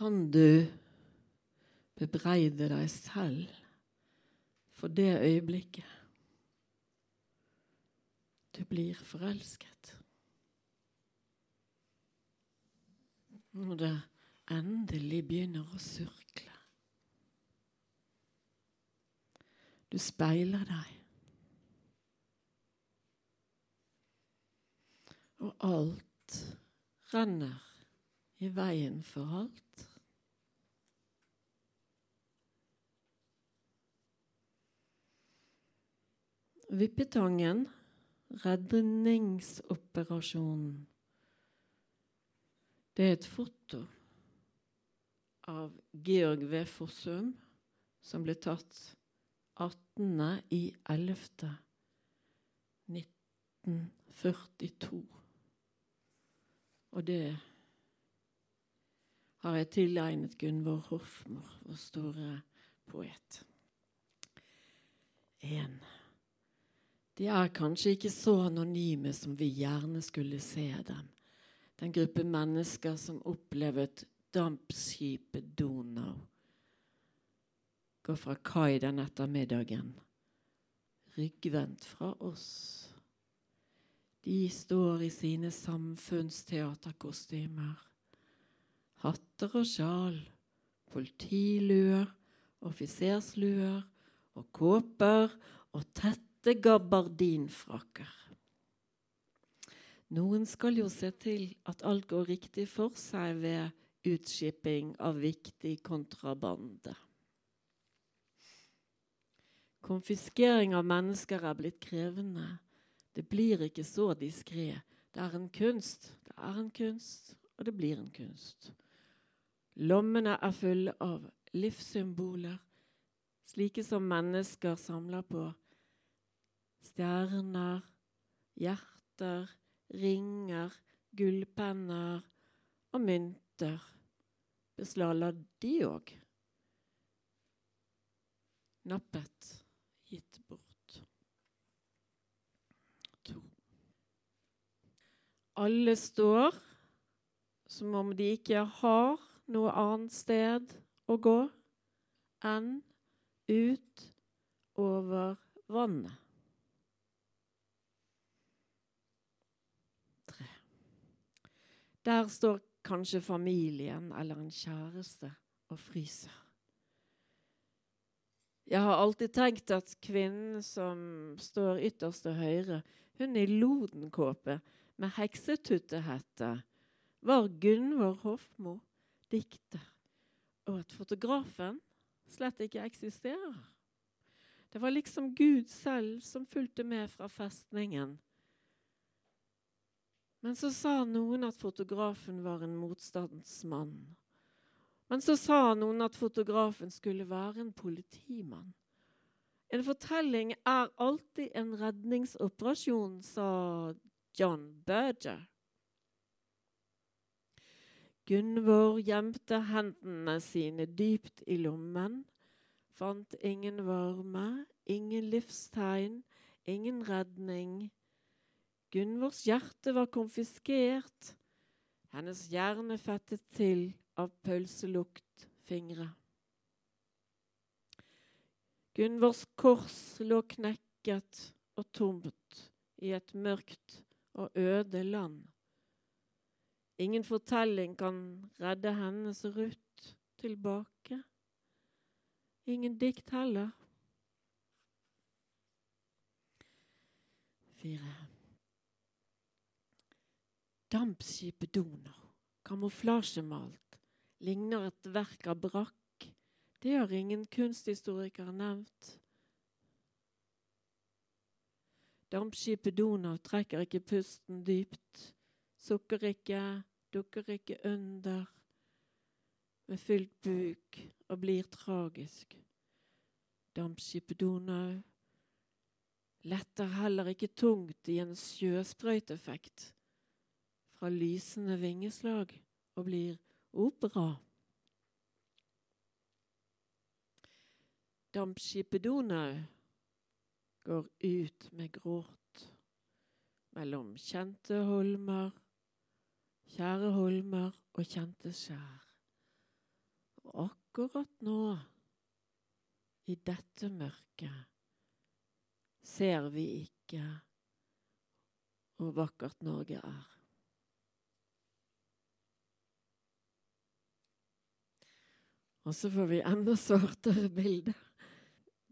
Kan du bebreide deg selv for det øyeblikket du blir forelsket? Når det endelig begynner å surkle. Du speiler deg. Og alt renner i veien for alt. Vippetangen, redningsoperasjonen. Det er et foto av Georg V. Fossum som ble tatt 18.11.1942. Og det har jeg tilegnet Gunvor Hofmor, vår store poet. En. De er kanskje ikke så anonyme som vi gjerne skulle se dem. Den gruppe mennesker som opplevet dampskipet Donau går fra kai den ettermiddagen, ryggvendt fra oss. De står i sine samfunnsteaterkostymer. Hatter og sjal, politiluer, offisersluer og kåper og tette gabardinfrakker. Noen skal jo se til at alt går riktig for seg ved utskipping av viktig kontrabande. Konfiskering av mennesker er blitt krevende. Det blir ikke så diskré. Det er en kunst. Det er en kunst, og det blir en kunst. Lommene er fulle av livssymboler, slike som mennesker samler på. Stjerner, hjerter, ringer, gullpenner og mynter. Beslagla de òg. Nappet gitt bort. To. Alle står som om de ikke har noe annet sted å gå enn ut over vannet. Der står kanskje familien eller en kjæreste og fryser. Jeg har alltid tenkt at kvinnen som står ytterst til høyre, hun i lodenkåpe med heksetuttehette, var Gunvor Hofmo, dikter, og at fotografen slett ikke eksisterer. Det var liksom Gud selv som fulgte med fra festningen. Men så sa noen at fotografen var en motstandsmann. Men så sa noen at fotografen skulle være en politimann. En fortelling er alltid en redningsoperasjon, sa John Berger. Gunvor gjemte hendene sine dypt i lommen, fant ingen varme, ingen livstegn, ingen redning. Gunvors hjerte var konfiskert, hennes hjerne fettet til av pølseluktfingre. Gunvors kors lå knekket og tomt i et mørkt og øde land. Ingen fortelling kan redde hennes Ruth tilbake. Ingen dikt heller. Fire. Dampskipet Donau, kamuflasjemalt, ligner et verk av brakk. Det har ingen kunsthistorikere nevnt. Dampskipet Donau trekker ikke pusten dypt, sukker ikke, dukker ikke under med fylt buk og blir tragisk. Dampskipet Donau letter heller ikke tungt i en sjøsprøyteffekt fra lysende vingeslag og blir opera. Dampskipet Donau går ut med gråt mellom kjente holmer, kjære holmer og kjente skjær. Og akkurat nå, i dette mørket, ser vi ikke hvor vakkert Norge er. Og så får vi enda svartere bilder.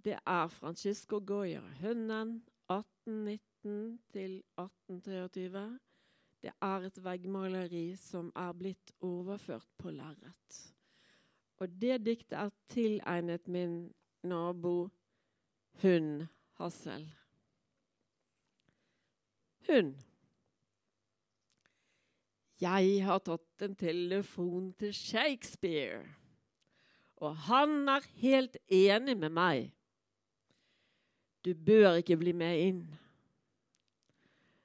Det er Francisco Goyer hunden 1819 til 1823. Det er et veggmaleri som er blitt overført på lerret. Og det diktet er tilegnet min nabo hund Hassel. Hund. Jeg har tatt en telefon til Shakespeare, og han er helt enig med meg. Du bør ikke bli med inn.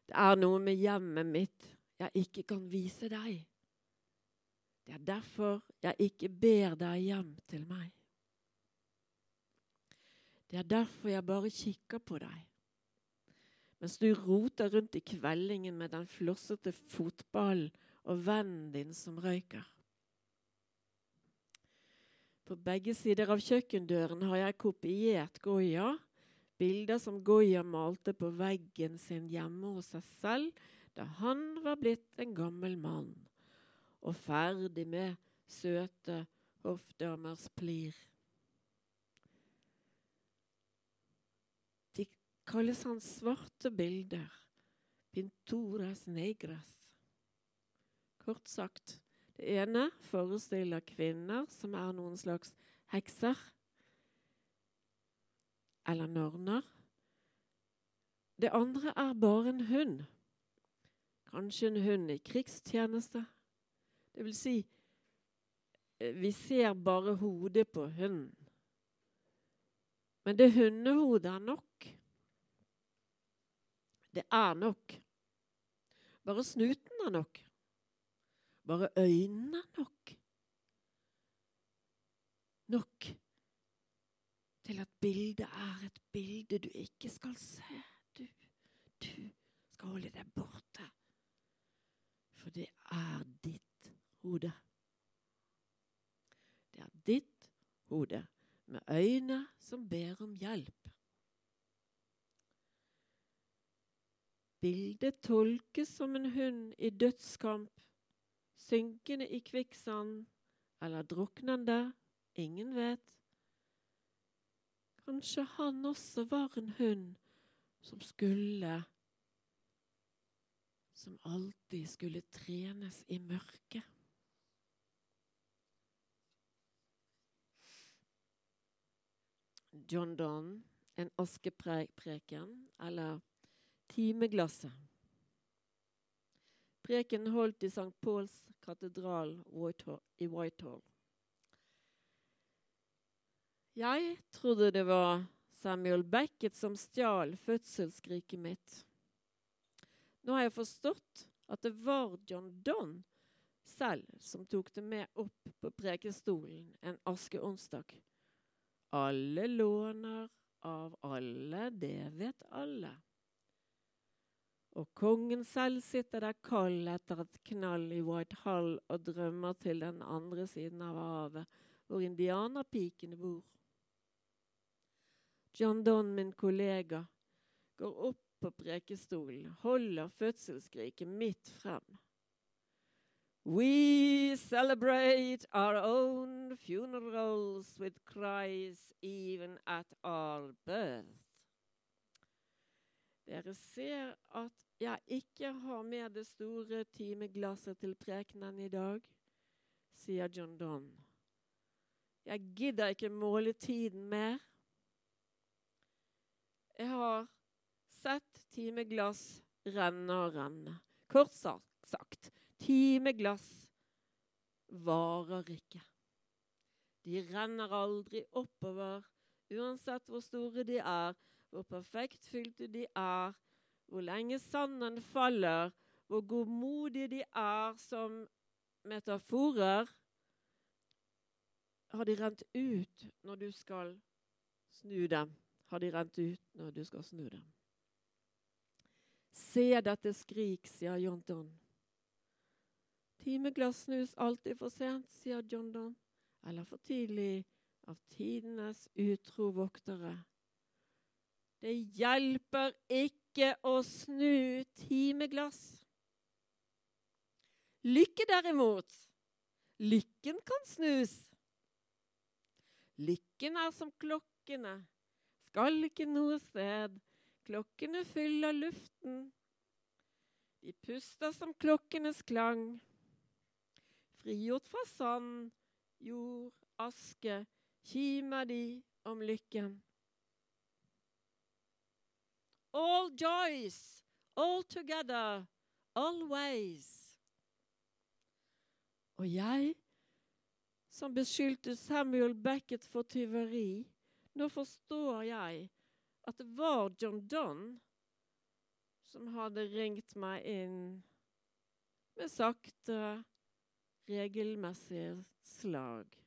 Det er noe med hjemmet mitt jeg ikke kan vise deg. Det er derfor jeg ikke ber deg hjem til meg. Det er derfor jeg bare kikker på deg. Mens du roter rundt i kveldingen med den flossete fotballen og vennen din som røyker. På begge sider av kjøkkendøren har jeg kopiert Goya. Bilder som Goya malte på veggen sin hjemme hos seg selv da han var blitt en gammel mann og ferdig med søte hoffdamers plir. De kalles hans svarte bilder, pinturas negras. Kort sagt, det ene forestiller kvinner som er noen slags hekser eller norner. Det andre er bare en hund. Kanskje en hund i krigstjeneste. Det vil si, eh, vi ser bare hodet på hunden. Men det hundehodet er nok. Det er nok. Bare snuten er nok. Bare øynene nok. Nok til at bildet er et bilde du ikke skal se. Du, du skal holde deg borte. For det er ditt hode. Det er ditt hode med øyne som ber om hjelp. Bildet tolkes som en hund i dødskamp, synkende i kvikksand eller druknende. Ingen vet. Kanskje han også var en hund som skulle Som alltid skulle trenes i mørket. John Donne, en askepreken, eller Timeglasset. Preken holdt i St. Pauls katedral i Whitehall. Jeg trodde det var Samuel Beckett som stjal fødselsskriket mitt. Nå har jeg forstått at det var John Donne selv som tok det med opp på prekestolen en askeonsdag. Alle låner av alle, det vet alle. Og kongen selv sitter der kald etter et knall i Whitehall og drømmer til den andre siden av havet, hvor indianerpikene bor. John Donne, min kollega, går opp på prekestolen, holder fødselsskriket midt frem. We celebrate our own funerals with cries even at our birth. Dere ser at jeg ikke har med det store timeglasset til prekenen i dag, sier John Donne. Jeg gidder ikke måle tiden mer. Jeg har sett timeglass renne og renne. Kort sagt, timeglass varer ikke. De renner aldri oppover, uansett hvor store de er, hvor perfekt fylte de er, hvor lenge sanden faller, hvor godmodige de er som metaforer. Har de rent ut når du skal snu dem? Har de rent ut når du skal snu dem? Se dette skrik, sier John Donne. Timeglass snus alltid for sent, sier John Donne. eller for tidlig av tidenes utro voktere. Det hjelper ikke å snu timeglass. Lykke derimot, lykken kan snus. Lykken er som klokkene, skal ikke noe sted. Klokkene fyller luften. De puster som klokkenes klang. Frigjort fra sand, jord, aske, kimer de om lykken. All joys, all together, always. Og jeg, som beskyldte Samuel Beckett for tyveri, nå forstår jeg at det var John Donne som hadde ringt meg inn med sakte, regelmessige slag.